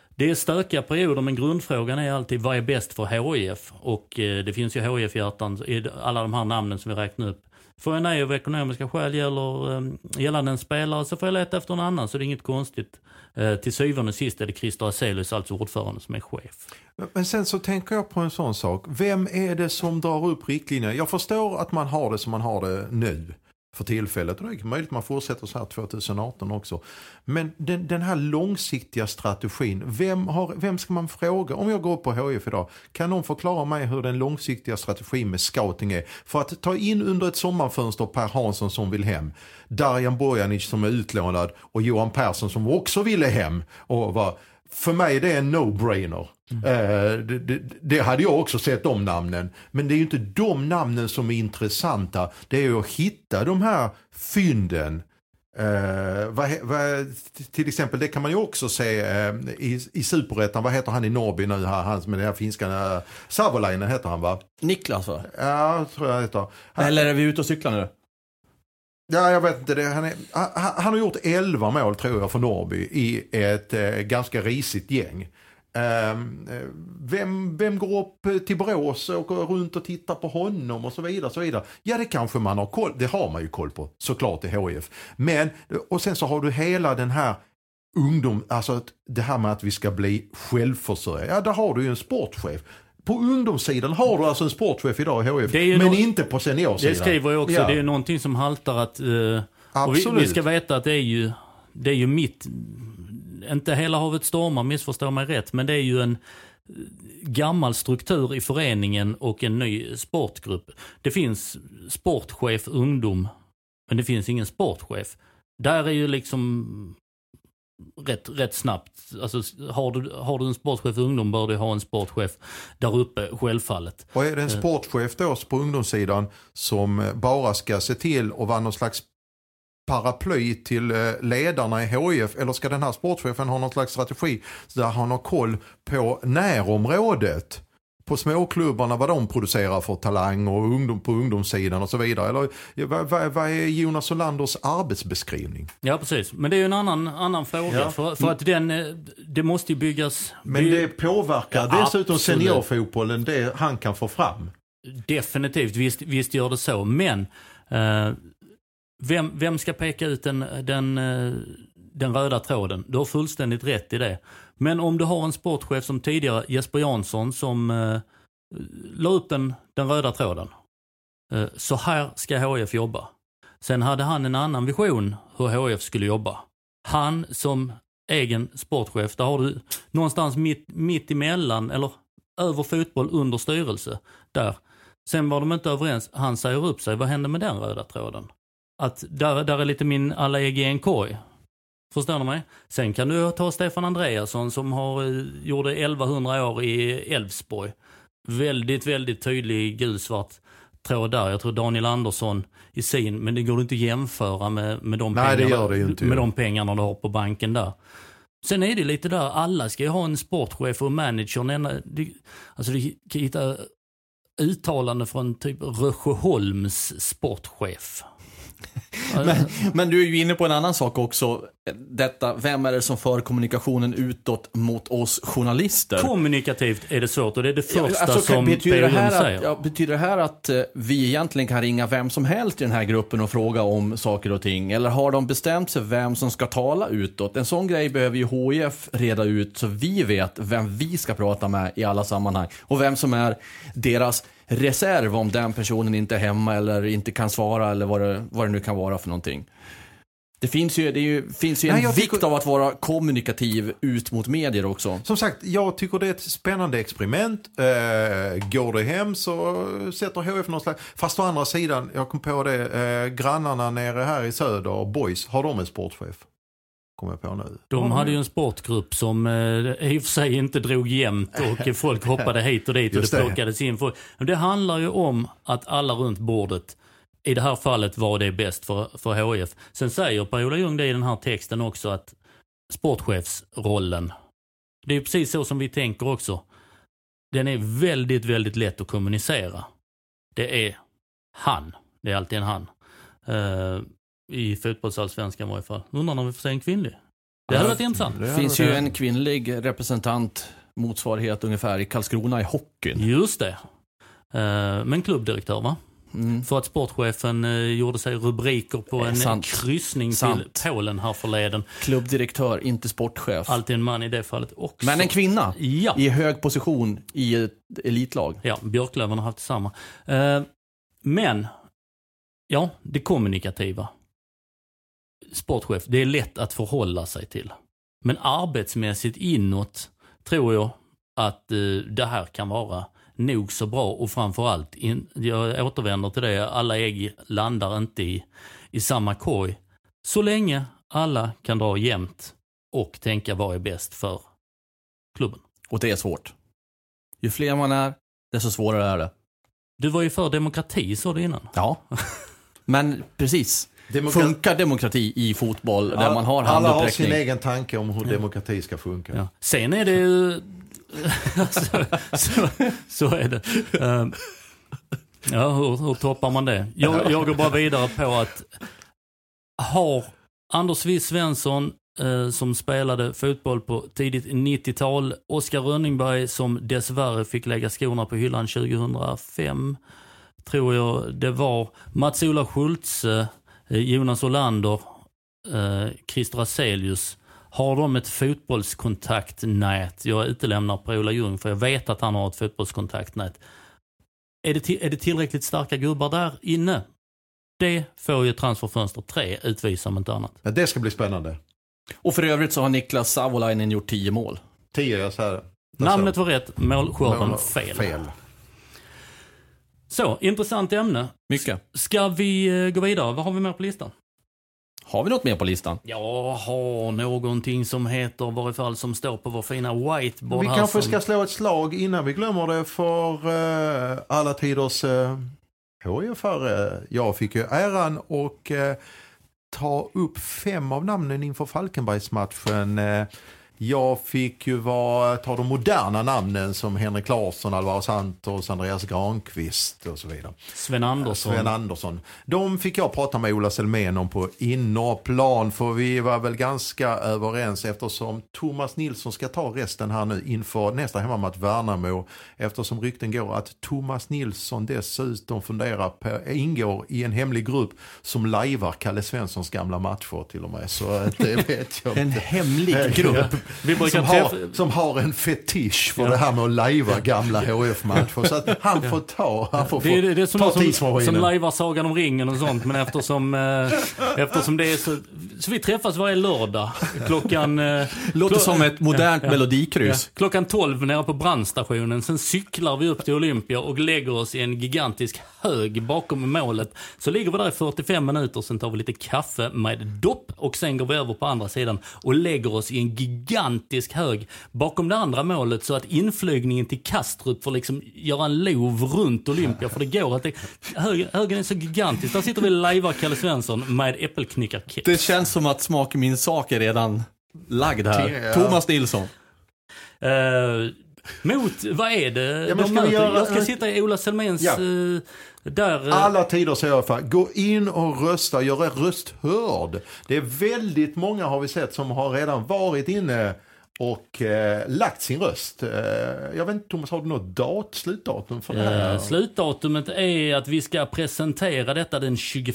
det är stökiga perioder men grundfrågan är alltid vad är bäst för HIF? Och eh, det finns ju HIF-hjärtan i alla de här namnen som vi räknar upp. Får jag nej av ekonomiska skäl gäller, ehm, gällande en spelare så får jag leta efter en annan så det är inget konstigt. Eh, till syvende och sist är det Christer Hazelius, alltså ordförande, som är chef. Men sen så tänker jag på en sån sak. Vem är det som drar upp riktlinjerna? Jag förstår att man har det som man har det nu för tillfället. Och det är möjligt att man fortsätter så här 2018 också. Men den, den här långsiktiga strategin, vem, har, vem ska man fråga? Om jag går upp på HIF idag, kan någon förklara mig hur den långsiktiga strategin med scouting är? För att ta in under ett sommarfönster Per Hansson som vill hem, Darjan Bojanic som är utlånad och Johan Persson som också ville hem. Och var, för mig är det en no-brainer. Eh, det, det, det hade jag också sett de namnen. Men det är ju inte de namnen som är intressanta. Det är ju att hitta de här fynden. Eh, vad, vad, till exempel, det kan man ju också se eh, i, i Superettan. Vad heter han i Norrby nu? här, Han med den här finska... Uh, Savolainen heter han va? Niklas va? Ja, tror jag heter. Han, Eller är vi ute och cyklar nu? Ja, jag vet inte. Det, han, är, han, han har gjort 11 mål tror jag för Norrby i ett eh, ganska risigt gäng. Ehm, eh, vem, vem går upp till Borås och går runt och tittar på honom och så vidare. Så vidare. Ja, det kanske man har koll Det har man ju koll på såklart i HIF. Men, och sen så har du hela den här ungdom, alltså det här med att vi ska bli självförsörjare. Ja, där har du ju en sportchef. På ungdomssidan har du alltså en sportchef idag i ju men nå- inte på seniorsidan. Det skriver jag också, Ja. det är någonting som haltar att... eh, och vi, Absolut. vi ska veta att det är ju, det är ju mitt... Inte hela havet stormar, missförstå mig rätt, men det är ju en eh, gammal struktur i föreningen och en ny sportgrupp. Det finns sportchef ungdom, men det finns ingen sportchef. Där är ju liksom rätt, rätt snabbt. Alltså, har, du, har du en sportchef ungdom bör du ha en sportchef där uppe, självfallet. Och är det en sportchef då på ungdomssidan som eh, bara ska se till att vara någon slags paraply till eh, ledarna i HIF eller ska den här sportchefen ha någon slags strategi där han har koll på närområdet? På småklubbarna, vad de producerar för talang och ungdom på ungdomssidan och så vidare. Eller vad, vad, vad är Jonas Solanders arbetsbeskrivning? Ja, precis. Men det är ju en annan, annan fråga. Ja. För, för att den, eh, det måste ju byggas... Men by- det påverkar Ja, dessutom absolut. seniorfotbollen det han kan få fram. Definitivt, visst, visst gör det så. Men eh, vem, vem ska peka ut den, den, eh, den röda tråden? Du har fullständigt rätt i det. Men om du har en sportchef som tidigare, Jesper Jansson, som eh, la upp den, den röda tråden. Eh, så här ska HIF jobba. Sen hade han en annan vision hur HIF skulle jobba. Han som egen sportchef, där har du någonstans mitt, mitt emellan, eller över fotboll, under styrelse. Där. Sen var de inte överens, han säger upp sig. Vad hände med den röda tråden? Att där, där är lite min alla ägg i en korg. Förstår ni mig? Sen kan du ta Stefan Andreasson som har, eh, gjorde 1100 år i Elfsborg. Väldigt, väldigt tydlig gulsvart tråd där. Jag tror Daniel Andersson i sin, men det går inte att jämföra med, med, de, Nej, det pengarna, gör det ju inte, med ja. de pengarna du har på banken där. Sen är det lite där, alla ska ju ha en sportchef och manager. Alltså du kan hitta uttalande från typ Rösjöholms sportchef. Men, men du är ju inne på en annan sak också. Detta, vem är det som för kommunikationen utåt mot oss journalister? Kommunikativt är det svårt och det är det första Alltså, som betyder, det här säger. att, ja, betyder det här att eh, vi egentligen kan ringa vem som helst i den här gruppen och fråga om saker och ting? Eller har de bestämt sig vem som ska tala utåt? En sån grej behöver ju HIF reda ut så vi vet vem vi ska prata med i alla sammanhang. Och vem som är deras reserv om den personen inte är hemma eller inte kan svara eller vad det, vad det nu kan vara för någonting. Det finns ju, det är ju, finns ju en Nej, vikt tycker- av att vara kommunikativ ut mot medier också. Som sagt, jag tycker det är ett spännande experiment. Eh, går det hem så sätter HF någon slags... Fast å andra sidan, jag kom på det, eh, grannarna nere här i söder, Boys, har de en sportchef? Kommer jag på nu. De hade ju en sportgrupp som eh, i och för sig inte drog jämnt och folk hoppade hit och dit och Just det. plockades in folk. Men det handlar ju om att alla runt bordet, i det här fallet var det bäst för, för HIF. Sen säger Per-Ola Ljung det i den här texten också att sportchefsrollen, det är precis så som vi tänker också. Den är väldigt, väldigt lätt att kommunicera. Det är han. Det är alltid en han. Eh, I fotbollsallsvenskan i varje fall. Undrar när vi får se en kvinnlig. Det hade varit intressant. Det finns ju en kvinnlig representant, motsvarighet ungefär, i Karlskrona i hockeyn. Just det. Eh, Men klubbdirektör va? Mm. För att sportchefen eh, gjorde sig rubriker på Eh, en sant. kryssning Sant. till Polen här förleden. Klubbdirektör, inte sportchef. Alltid en man i det fallet också. Men en kvinna Ja. i hög position i ett elitlag. Ja, Björklöven har haft samma. Eh, Men, ja, det kommunikativa. Sportchef, det är lätt att förhålla sig till. Men arbetsmässigt inåt tror jag att eh, det här kan vara nog så bra och framförallt, in, jag återvänder till det, alla ägg landar inte i, i samma korg. Så länge alla kan dra jämnt och tänka vad är bäst för klubben. Och det är svårt. Ju fler man är, desto svårare är det. Du var ju för demokrati, sa du innan. Ja. Men precis. Demokra- Funkar demokrati i fotboll där man har Alla har sin handuppräckning? egen tanke om hur demokrati ska funka. Ja. Sen är det ju... så, så, så är det. Ehm, ja, hur, hur toppar man det? Jag, jag går bara vidare på att har Anders W Svensson eh, som spelade fotboll på tidigt 90-tal, Oskar Rönningberg som dessvärre fick lägga skorna på hyllan 2005, tror jag det var. Mats-Ola Schultze, eh, Jonas Olander, eh, Christer Aselius. Har de ett fotbollskontaktnät? Jag utelämnar Per-Ola Ljung för jag vet att han har ett fotbollskontaktnät. Är det, är det tillräckligt starka gubbar där inne? Det får ju transferfönster 3 utvisa om inte annat. Ja, det ska bli spännande. Och för övrigt så har Niklas Savolainen gjort tio mål. Tio, jag säger. Namnet var rätt, målskörden Mål- fel. fel. Så, intressant ämne. Mycket. Ska vi eh, gå vidare? Vad har vi mer på listan? Har vi något mer på listan? Jag har någonting som heter, i varje fall som står på vår fina whiteboard Vi här. kanske som... ska slå ett slag innan vi glömmer det för eh, alla tiders uh, HIF-are. Jag fick ju äran och eh, ta upp fem av namnen inför Falkenbergsmatchen. Eh, jag fick ju vara, ta de moderna namnen som Henrik Larsson, Alvaro Santos, Andreas Granqvist och så vidare. Sven Andersson. Sven Andersson. De fick jag prata med Ola Selmén om på innerplan för vi var väl ganska överens eftersom Thomas Nilsson ska ta resten här nu inför nästa hemmamatch Värnamo. Eftersom rykten går att Thomas Nilsson dessutom funderar på, ingår i en hemlig grupp som lajvar Kalle Svenssons gamla matcher till och med. Så det vet jag En hemlig grupp. Vi brukar Som har, som har en fetisch för det här med att lajva gamla HF-matcher. Så att han får ta, han får Det är, det är som ta någon som, som tidsmaskinen. lajvar Sagan om ringen och sånt. Men eftersom, eh, eftersom det är så... Så vi träffas varje lördag. Klockan... Eh, Låter klo- som ett modernt Ja. melodikryss. Ja, klockan 12 nere på brandstationen. Sen cyklar vi upp till Olympia och lägger oss i en gigantisk hög bakom målet. Så ligger vi där i 45 minuter, sen tar vi lite kaffe med dopp och sen går vi över på andra sidan och lägger oss i en gigantisk hög bakom det andra målet så att inflygningen till Kastrup får liksom göra en lov runt Olympia. För det går att det, hög, högen är så gigantisk. Där sitter vi och lajvar Kalle Svensson med äppelknyckarkeps. Det känns som att smak i min sak är redan lagd här. Ja. Thomas Nilsson. Eh, mot, vad är det Ja, de möter? göra- Jag ska sitta i Ola Selméns Ja. eh, Där, eh, Alla tider säger jag för, gå in och rösta, gör er röst hörd. Det är väldigt många har vi sett som har redan varit inne och eh, lagt sin röst. Eh, jag vet inte Thomas, har du något dat, slutdatum för det här? Eh, slutdatumet är att vi ska presentera detta den 21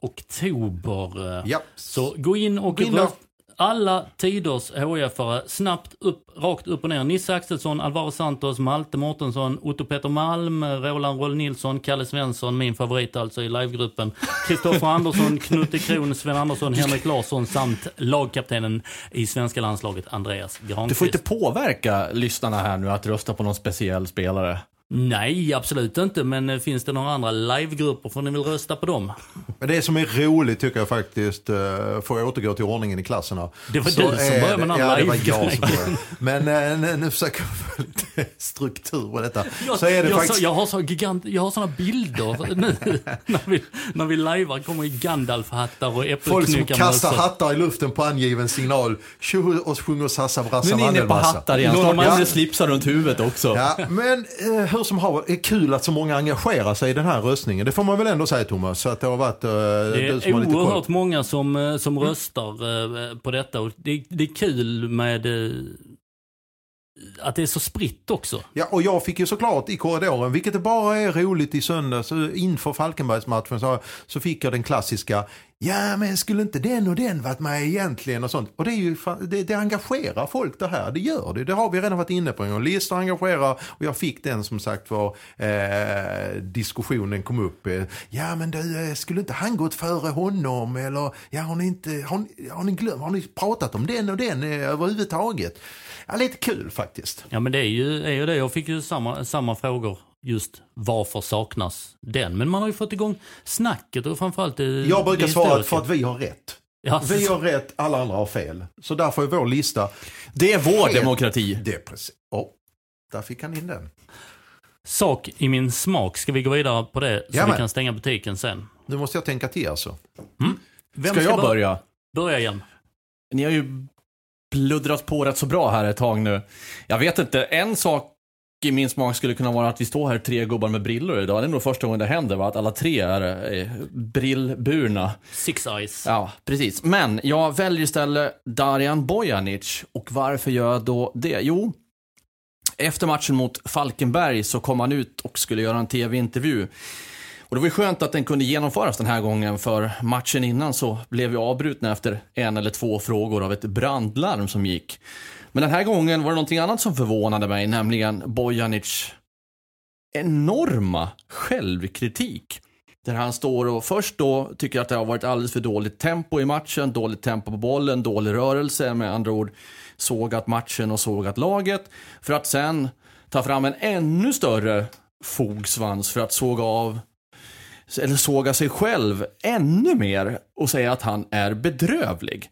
oktober. Ja. Så gå in och rösta. Alla tiders HIF-are snabbt upp, rakt upp och ner. Nisse Axelsson, Alvaro Santos, Malte Mårtensson, Otto Peter Malm, Roland Roll Nilsson, Kalle Svensson, min favorit alltså i livegruppen, Kristoffer Andersson, Knutte Kron, Sven Andersson, Henrik Larsson samt lagkaptenen i svenska landslaget, Andreas Granqvist. Du får inte påverka lyssnarna här nu att rösta på någon speciell spelare. Nej, absolut inte. Men eh, finns det några andra livegrupper får ni väl rösta på dem. Men det som är roligt tycker jag faktiskt, eh, får jag återgå till ordningen i klasserna. Det var så du som började med den här Ja, det var jag som började. Men eh, nu, nu försöker jag få lite struktur på detta. Jag, så är det jag, faktiskt... så, jag har så gigant, jag har såna bilder nu när vi, när vi lajvar kommer i Gandalf-hattar och Folk som äppelknyckarmössor. kastar hattar i luften på angiven signal. Tjo och sjunger Sassa Nu Brassa är ni inne på hattar igen. Någon Snart är det slipsar runt huvudet också. Ja, men eh, hur som har är kul att så många engagerar sig i den här röstningen. Det får man väl ändå säga Thomas. Så att det har varit eh, Det som är koll. oerhört många som, eh, som röstar eh, på detta och det, det är kul med eh, att det är så spritt också. Ja, och jag fick ju såklart i korridoren, vilket det bara är roligt i söndags, eh, inför Falkenbergsmatchen så, så fick jag den klassiska, ja men skulle inte den och den varit med egentligen och sånt. Och det, är ju, det, det engagerar folk det här, det gör det. Det har vi redan varit inne på en gång. Listor engagerar och jag fick den som sagt var eh, diskussionen kom upp. Eh, ja men du, eh, skulle inte han gått före honom? Eller ja, har ni inte, har, ni- har ni glömt, har ni pratat om den och den eh, överhuvudtaget? Ja, lite kul faktiskt. Ja men det är ju, är ju det. Jag fick ju samma, samma frågor. Just varför saknas den? Men man har ju fått igång snacket och framförallt det Jag brukar det svara för att vi har rätt. Ja, Vi har rätt, alla andra har fel. Så därför är vår lista... Det är vår Helt- demokrati. Det är precis... Oh, där fick han in den. Sak i min smak. Ska vi gå vidare på det så Jamen. vi kan stänga butiken sen? Nu måste jag tänka till alltså. Vem Ska jag bör- börja? Börja igen. Ni har ju bluddrat på rätt så bra här ett tag nu. Jag vet inte, en sak i min smak skulle kunna vara att vi står här tre gubbar med brillor idag. Det är nog första gången det händer, va? Att alla tre är eh, brillburna. Six Eyes. Ja, precis. Men jag väljer istället Darijan Bojanic. Och varför gör jag då det? Jo, efter matchen mot Falkenberg så kom han ut och skulle göra en tv-intervju. Och det var skönt att den kunde genomföras den här gången, för matchen innan så blev vi avbrutna efter en eller två frågor av ett brandlarm som gick. Men den här gången var det någonting annat som förvånade mig, nämligen Bojanic enorma självkritik. Där han står och först då tycker att det har varit alldeles för dåligt tempo i matchen, dåligt tempo på bollen, dålig rörelse, med andra ord sågat matchen och sågat laget. För att sen ta fram en ännu större fogsvans för att såga av eller såga sig själv ännu mer och säga att han är bedrövlig.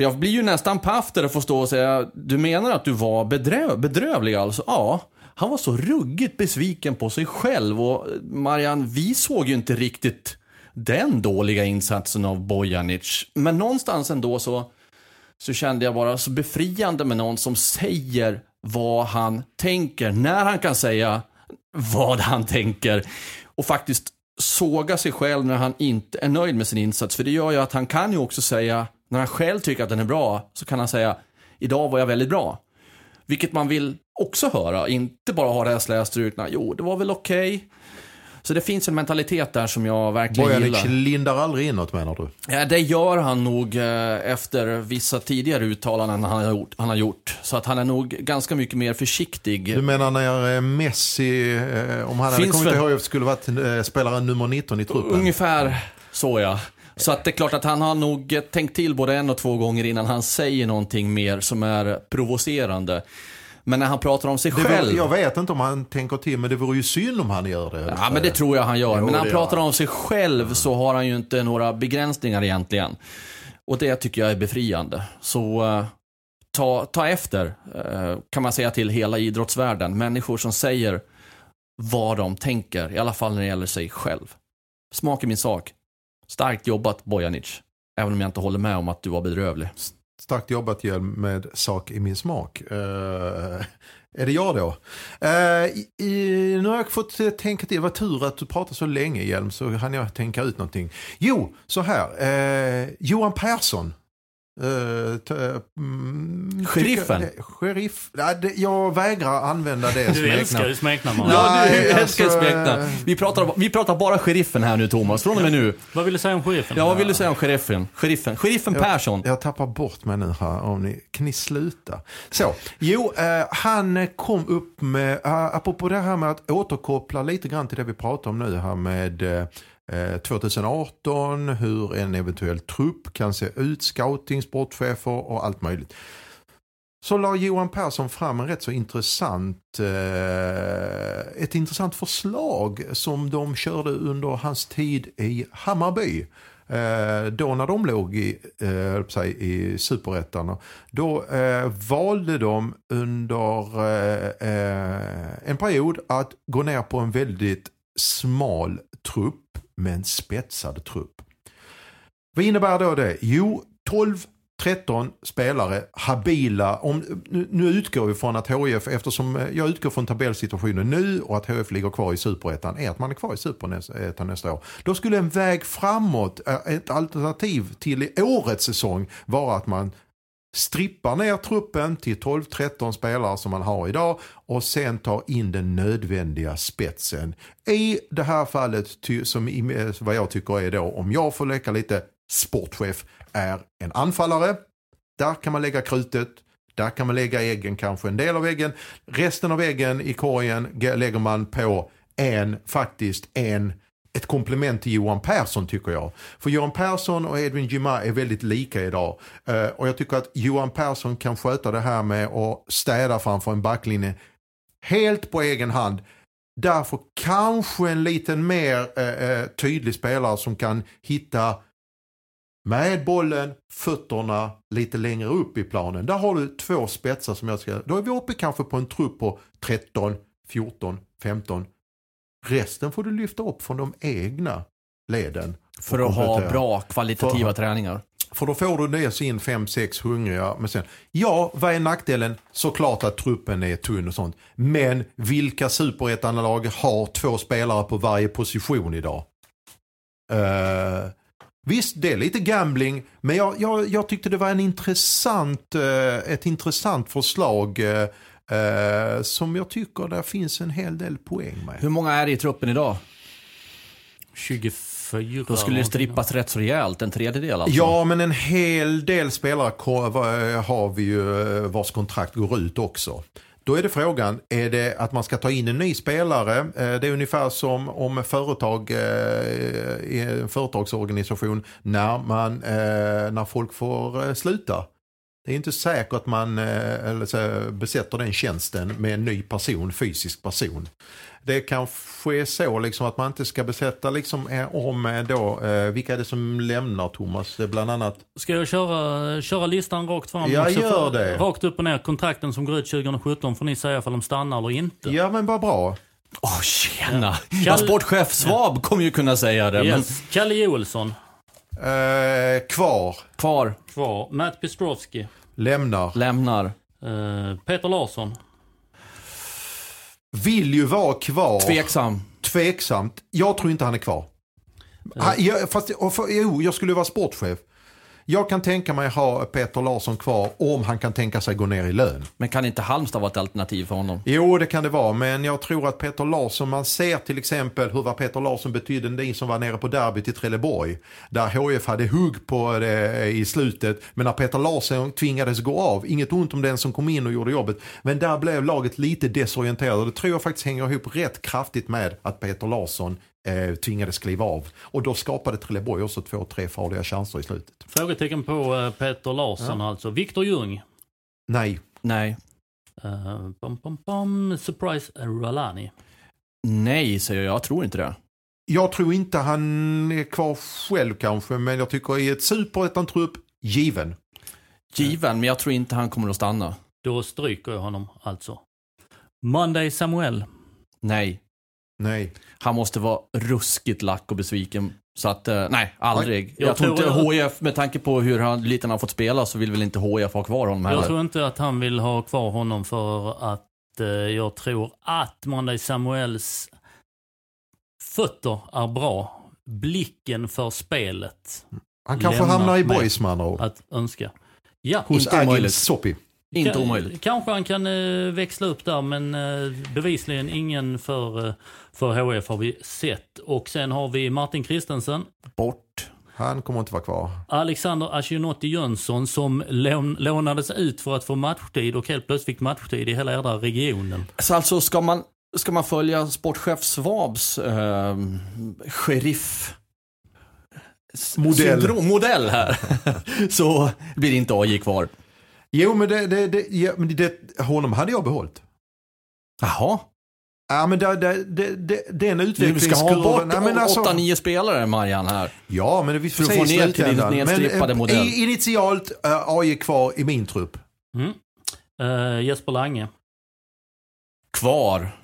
Och jag blir ju nästan paff där att få stå och säga, du menar att du var bedröv, bedrövlig alltså? Ja, han var så ruggigt besviken på sig själv och eh, Marianne, vi såg ju inte riktigt den dåliga insatsen av Bojanic. Men någonstans ändå så, så kände jag bara så befriande med någon som säger vad han tänker, när han kan säga vad han tänker och faktiskt såga sig själv när han inte är nöjd med sin insats. För det gör ju att han kan ju också säga, när han själv tycker att den är bra, så kan han säga idag var jag väldigt bra. Vilket man vill också höra, inte bara ha det här slätstrukna, jo det var väl okej. Så det finns en mentalitet där som jag verkligen Bojanic gillar. lindar aldrig inåt menar du? Ja, det gör han nog eh, efter vissa tidigare uttalanden han har, gjort, han har gjort. Så att han är nog ganska mycket mer försiktig. Du menar när eh, Messi, eh, om han hade kommit ihåg skulle varit spelare nummer 19 i truppen? Ungefär så ja. Så att det är klart att han har nog tänkt till både en och två gånger innan han säger någonting mer som är provocerande. Men när han pratar om sig Det själv. vore, jag vet inte om han tänker till, men det vore ju synd om han gör det. Ja, men det tror jag han gör. Jo, men när han pratar han. om sig själv så har han ju inte några begränsningar egentligen. Och det tycker jag är befriande. Så eh, ta, ta efter, eh, kan man säga till hela idrottsvärlden. Människor som säger vad de tänker, i alla fall när det gäller sig själv. Smak i min sak. Starkt jobbat Bojanic. Även om jag inte håller med om att du var bedrövlig. Starkt jobbat Hjelm med sak i min smak. Uh, är det jag då? Uh, i, nu har jag fått tänka till. Det var tur att du pratade så länge Hjelm så hann jag tänka ut någonting. Jo, så här. Uh, Johan Persson. Uh, mm, Sheriffen? Sheriff? Nej, det, jag vägrar använda det Du älskar ju smeknamn. Ja, Nej, du älskar alltså, smeknamn. Vi pratar, vi pratar bara sheriffen här nu Thomas, från och med nu. Vad vill du säga om sheriffen? Ja, vad vill du säga om sheriffen? Sheriffen, sheriffen Persson. Jag tappar bort mig nu här om ni, kan ni sluta? Så, jo, eh, han kom upp med, uh, apropå det här med att återkoppla lite grann till det vi pratar om nu här med Eh, 2018, hur en eventuell trupp kan se ut, scouting, sportchefer och allt möjligt. Så la Johan Persson fram en rätt så intressant, eh, ett intressant förslag som de körde under hans tid i Hammarby. Eh, då när de låg i, eh, i superettan. Då eh, valde de under eh, eh, en period att gå ner på en väldigt smal trupp med en spetsad trupp. Vad innebär då det? Jo, 12 13 spelare, habila. Om, nu, nu utgår vi från att HIF, eftersom eh, jag utgår från tabellsituationen nu och att HIF ligger kvar i superettan, är att man är kvar i superettan nästa år. Då skulle en väg framåt, eh, ett alternativ till årets säsong vara att man strippar ner truppen till 12-13 spelare som man har idag och sen tar in den nödvändiga spetsen. I det här fallet, som eh, vad jag tycker är då, om jag får leka lite sportchef, är en anfallare. Där kan man lägga krutet. Där kan man lägga äggen, kanske en del av äggen. Resten av äggen i korgen lägger man på en, faktiskt en, ett komplement till Johan Persson tycker jag. För Johan Persson och Edvin Gima är väldigt lika idag. Eh, och jag tycker att Johan Persson kan sköta det här med att städa framför en backlinje helt på egen hand. Därför kanske en liten mer eh, eh, tydlig spelare som kan hitta med bollen, fötterna lite längre upp i planen. Där har du två spetsar som jag ska... Då är vi uppe kanske på en trupp på 13, 14, 15. Resten får du lyfta upp från de egna leden. För att ha bra kvalitativa För- träningar. För då får du dels in 5-6 hungriga. Men sen, ja, vad är nackdelen? Såklart att truppen är tunn och sånt. Men vilka superettanlag har två spelare på varje position idag? Uh, visst, det är lite gambling. Men jag, jag, jag tyckte det var en intressant, eh, ett intressant förslag. eh, eh, som jag tycker det finns en hel del poäng med. Hur många är det i truppen idag? 24. Då skulle det strippas rätt så rejält, en tredjedel alltså. Ja, men en hel del spelare har vi ju eh, vars kontrakt går ut också. Då är det frågan, är det att man ska ta in en ny spelare? Eh, Det är ungefär som om företag, eh, i en företagsorganisation, när, man, när folk får sluta. Det är inte säkert att man eh, eller så, besätter den tjänsten med en ny person, fysisk person. Det kanske är så liksom att man inte ska besätta liksom eh, om eh, då, eh, vilka är det som lämnar Thomas? Bland annat Ska jag köra, köra listan rakt fram? Ja, också? gör det. Rakt upp och ner. Kontrakten som går ut 2017 får ni säga ifall de stannar eller inte. Ja men vad bra. Åh, tjena! Kalle- Ja, sportchef Svab kommer ju kunna säga det, men Yes. Kalle Joelsson, Eh, kvar, kvar, kvar. Matt Pistrovski. lämnar. lämnar. Eh, Peter Larsson. Vill ju vara kvar. Tveksam. Tveksamt. Jag tror inte han är kvar. Han, jag, fast, och för, jo, jag skulle vara sportchef. Jag kan tänka mig ha Peter Larsson kvar om han kan tänka sig gå ner i lön. Men kan inte Halmstad vara ett alternativ för honom? Jo, det kan det vara, men jag tror att Peter Larsson, man ser till exempel hur vad Peter Larsson betydde ni som var nere på derbyt i Trelleborg. Där HF hade hugg på det i slutet, men när Peter Larsson tvingades gå av, inget ont om den som kom in och gjorde jobbet, men där blev laget lite desorienterat och det tror jag faktiskt hänger ihop rätt kraftigt med att Peter Larsson eh, tvingades kliva av. Och då skapade Trelleborg också två, tre farliga chanser i slutet. Frågetecken på eh, Peter Larsson alltså. Viktor Ljung. Nej, Nej. Uh, bom, bom, bom. Surprise Ralani. Nej, säger jag. Jag tror inte det. jag tror inte han är kvar själv kanske, men jag tycker i ett superettan-trupp, given. Given, men jag tror inte han kommer att stanna. Då stryker jag honom alltså. Monday Samuel. Nej. Nej. Han måste vara ruskigt lack och besviken. Så att, eh, nej, aldrig. Jag Jag, tror inte HIF, med tanke på hur han, lite han har fått spela, så vill väl inte HIF ha kvar honom Jag heller. tror inte att han vill ha kvar honom för att eh, jag tror att Monday Samuels fötter är bra. Blicken för spelet Han kanske hamnar i boys med andra ord. att önska. Ja, Hos inte Agil. Soppi. Inte omöjligt. Kanske han kan eh, växla upp där men eh, bevisligen ingen för, eh, för HF har vi sett. Och sen har vi Martin Kristensen, Bort. Han kommer inte vara kvar. Alexander Ashinotti Jönsson som lån, lånades ut för att få matchtid och helt plötsligt fick matchtid i hela jädra regionen. Så alltså, ska man, ska man följa sportchef Svabs eh, sheriff Modell. syndrom, modell här, så blir det inte AJ kvar. Jo, men, det, det, det, ja, men det, honom hade jag behållit. Jaha. Ja, men det, det, det, det, den Du ska ha utvecklingskurvan. bort Nej, men alltså- 8-9 spelare, Marianne, här. Ja, men vi får se i ner till din slutändan. Men, eh, modell. Initialt uh, AJ kvar i min trupp. Mm. Eh, Jesper Lange. Kvar.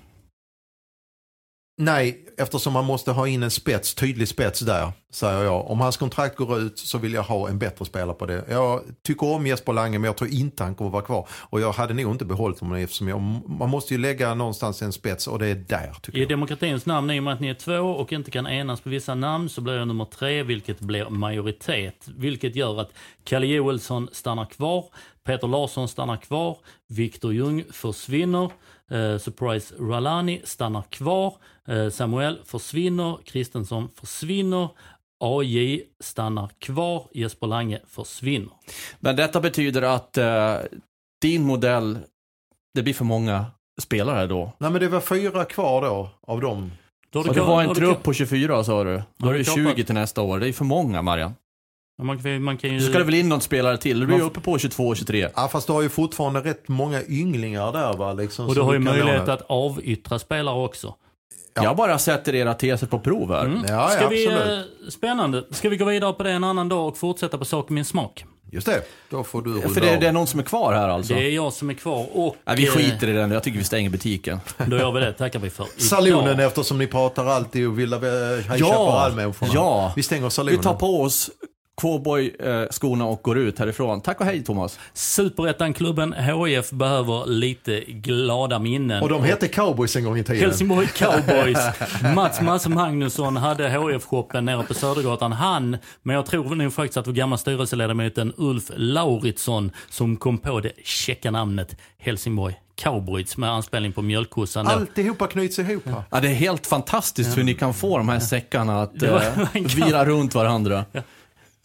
Nej, eftersom man måste ha in en spets, tydlig spets där, säger jag. Om hans kontrakt går ut så vill jag ha en bättre spelare på det. Jag tycker om Jesper Lange, men jag tror inte han kommer vara kvar. Och jag hade nog inte behållit honom eftersom jag, man måste ju lägga någonstans en spets och det är där, tycker I jag. demokratins namn, i och med att ni är två och inte kan enas på vissa namn, så blir jag nummer tre, vilket blir majoritet. Vilket gör att Kalle Joelsson stannar kvar, Peter Larsson stannar kvar, Viktor Ljung försvinner, eh, Surprise Ralani stannar kvar, eh, Samuel försvinner, Kristensson försvinner, AJ stannar kvar, Jesper Lange försvinner. Men detta betyder att eh, din modell, det blir för många spelare då. Nej, men det var fyra kvar då av dem. Då det ka- var en trupp på 24 sa du. Då är du det kapat? 20 till nästa år. Det är för många, Marian. Man, man kan ju... Så ska det väl in någon spelare till. Du blir ju Man- uppe på 22-23. Ja, fast du har ju fortfarande rätt många ynglingar där va. Liksom, och du har ju möjlighet att avyttra spelare också. Ja. Jag bara sätter era teser på prov här. Mm. Ja, Ska ja, vi, absolut. eh, spännande. Ska vi gå vidare på det en annan dag och fortsätta på sak min smak? Just det, då får du Ja, rulla För det, det är någon som är kvar här alltså. Det är jag som är kvar och... Nej, vi eh, skiter i den. Jag tycker vi stänger butiken. Då gör vi det, tackar vi för. Salonen eftersom ni pratar alltid och vill ha High Chaparral-människorna. ja. Vi stänger salonen. Vi tar på oss cowboy-skorna och går ut härifrån. Tack och hej Thomas. Superettan-klubben HIF behöver lite glada minnen. Och de hette Cowboys en gång i tiden. Helsingborg Cowboys. Mats Masse Magnusson hade HF-shoppen nere på Södergatan. Han, men jag tror nog faktiskt att vår gamla styrelseledamoten Ulf Lauritsson som kom på det käcka namnet Helsingborg Cowboys med anspelning på mjölkkossan. Alltihopa knyts ihop. här. Ja, det är helt fantastiskt hur ni kan få de här säckarna att eh, vira runt varandra.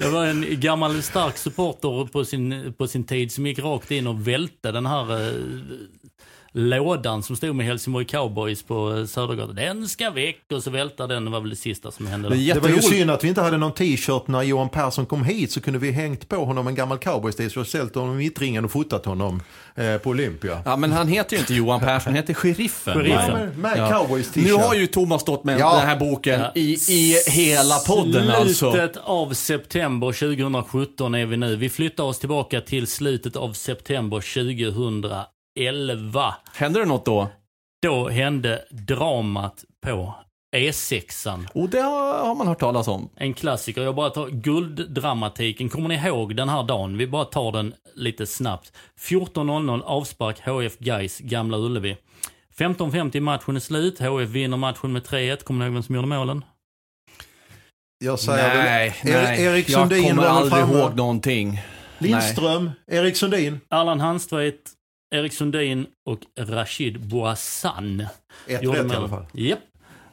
Det var en gammal stark supporter på sin, på sin tid som gick rakt in och välte den här eh, lådan som stod med Helsingborg Cowboys på eh, Södergatan. Den ska väck och så vältade den. Det var väl det sista som hände. Det Där. Det var ju synd att vi inte hade någon t-shirt när Johan Persson kom hit så kunde vi hängt på honom en gammal cowboys t-shirt och ställt honom i mittringen och fotat honom eh, på Olympia. Ja, men han heter ju inte Johan Persson, han heter Sheriffen. Sheriffen. Med, med Ja. cowboys t-shirt. Nu har ju Thomas stått med Ja. den här boken Ja. i, i hela podden alltså. Slutet av september 2017 är vi nu. Vi flyttar oss tillbaka till slutet av september 2011. Händer det något då? Då hände dramat på E6an. Och det har, har man hört talas om. En klassiker. Jag bara tar gulddramatiken. Kommer ni ihåg den här dagen? Vi bara tar den lite snabbt. 14.00 avspark HF Gais Gamla Ullevi. 15.50 matchen är slut. HF vinner matchen med 3-1. Kommer ni ihåg vem som gjorde målen? Jag säger nej, väl, Er- nej. Erik jag Sundin kommer var väl aldrig framme. ihåg någonting. Lindström, Erik Sundin. Allan Handstvedt, Erik Sundin och Rashid Bouassan. Ett rätt i alla fall. Japp.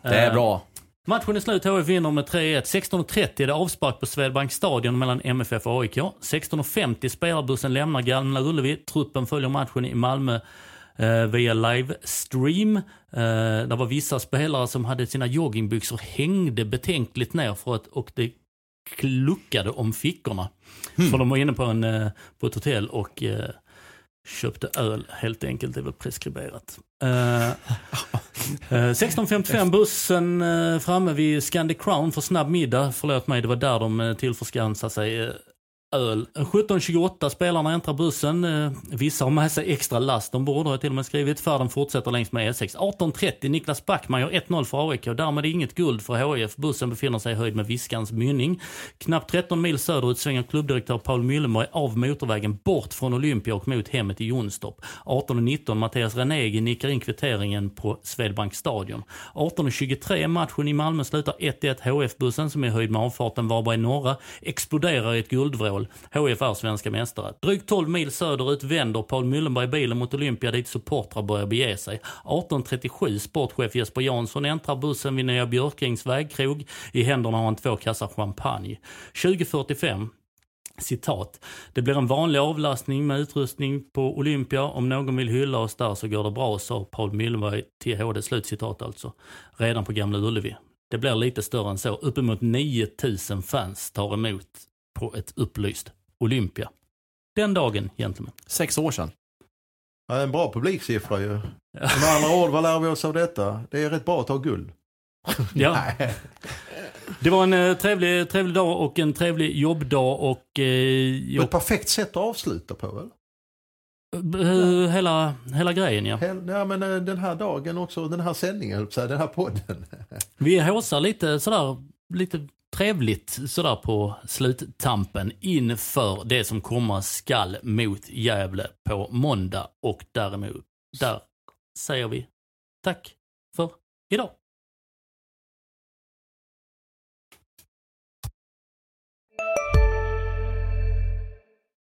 Det är Eh, bra. Matchen är slut, HF vinner med 3-1. 16.30 är det avspark på Swedbank stadion mellan MFF och AIK. 16.50 spelarbussen lämnar Gamla Ullevi. Truppen följer matchen i Malmö eh, via livestream. Eh, det var vissa spelare som hade sina joggingbyxor hängde betänkligt ner för att, och det kluckade om fickorna. För de var inne på, en, eh, på ett hotell och eh, köpte öl helt enkelt. Det är väl preskriberat. Eh, Eh, 16.55 bussen eh, framme vid Scandic Crown för snabb middag. Förlåt mig, det var där de eh, tillförskansade sig. Eh, Öl. 17.28 spelarna äntrar bussen. Eh, vissa har med sig extra last ombord har jag till och med skrivit. Färden fortsätter längs med E6. 18.30 Niklas Backman gör 1-0 för AIK. Därmed inget guld för HIF. Bussen befinner sig i höjd med Viskans mynning. Knappt 13 mil söderut svänger klubbdirektör Paul Myllenberg av motorvägen bort från Olympia och mot hemmet i Jonstorp. 18.19 Mattias Renegi nickar in kvitteringen på Swedbank stadion. 18.23 matchen i Malmö slutar 1-1. HF-bussen som är i höjd med avfarten Varberg norra exploderar i ett guldvrål. HIF är svenska mästare. Drygt 12 mil söderut vänder Paul Müllenberg bilen mot Olympia dit supportrar börjar bege sig. 18.37 sportchef Jesper Jansson äntrar bussen vid Nya Björkings vägkrog. I händerna har han två kassar champagne. 20.45 Citat. Det blir en vanlig avlastning med utrustning på Olympia. Om någon vill hylla oss där så går det bra, sa Paul Myllenberg till HD. Slutcitat alltså. Redan på Gamla Ullevi. Det blir lite större än så. Uppemot 9000 fans tar emot på ett upplyst Olympia. Den dagen, gentlemen. Sex år sedan. Ja, en bra publiksiffra ju. Med andra ord, vad lär vi oss av detta? Det är rätt bra att ta guld. Ja. Det var en eh, trevlig, trevlig dag och en trevlig jobbdag och eh, Ett jag, perfekt sätt att avsluta på väl? eh, hela, hela grejen ja. Hel- Ja, men eh, den här dagen också, den här sändningen, den här podden. Vi håsar lite sådär, lite trevligt sådär på sluttampen inför det som komma skall mot Gävle på måndag och däremot, där säger vi tack för idag.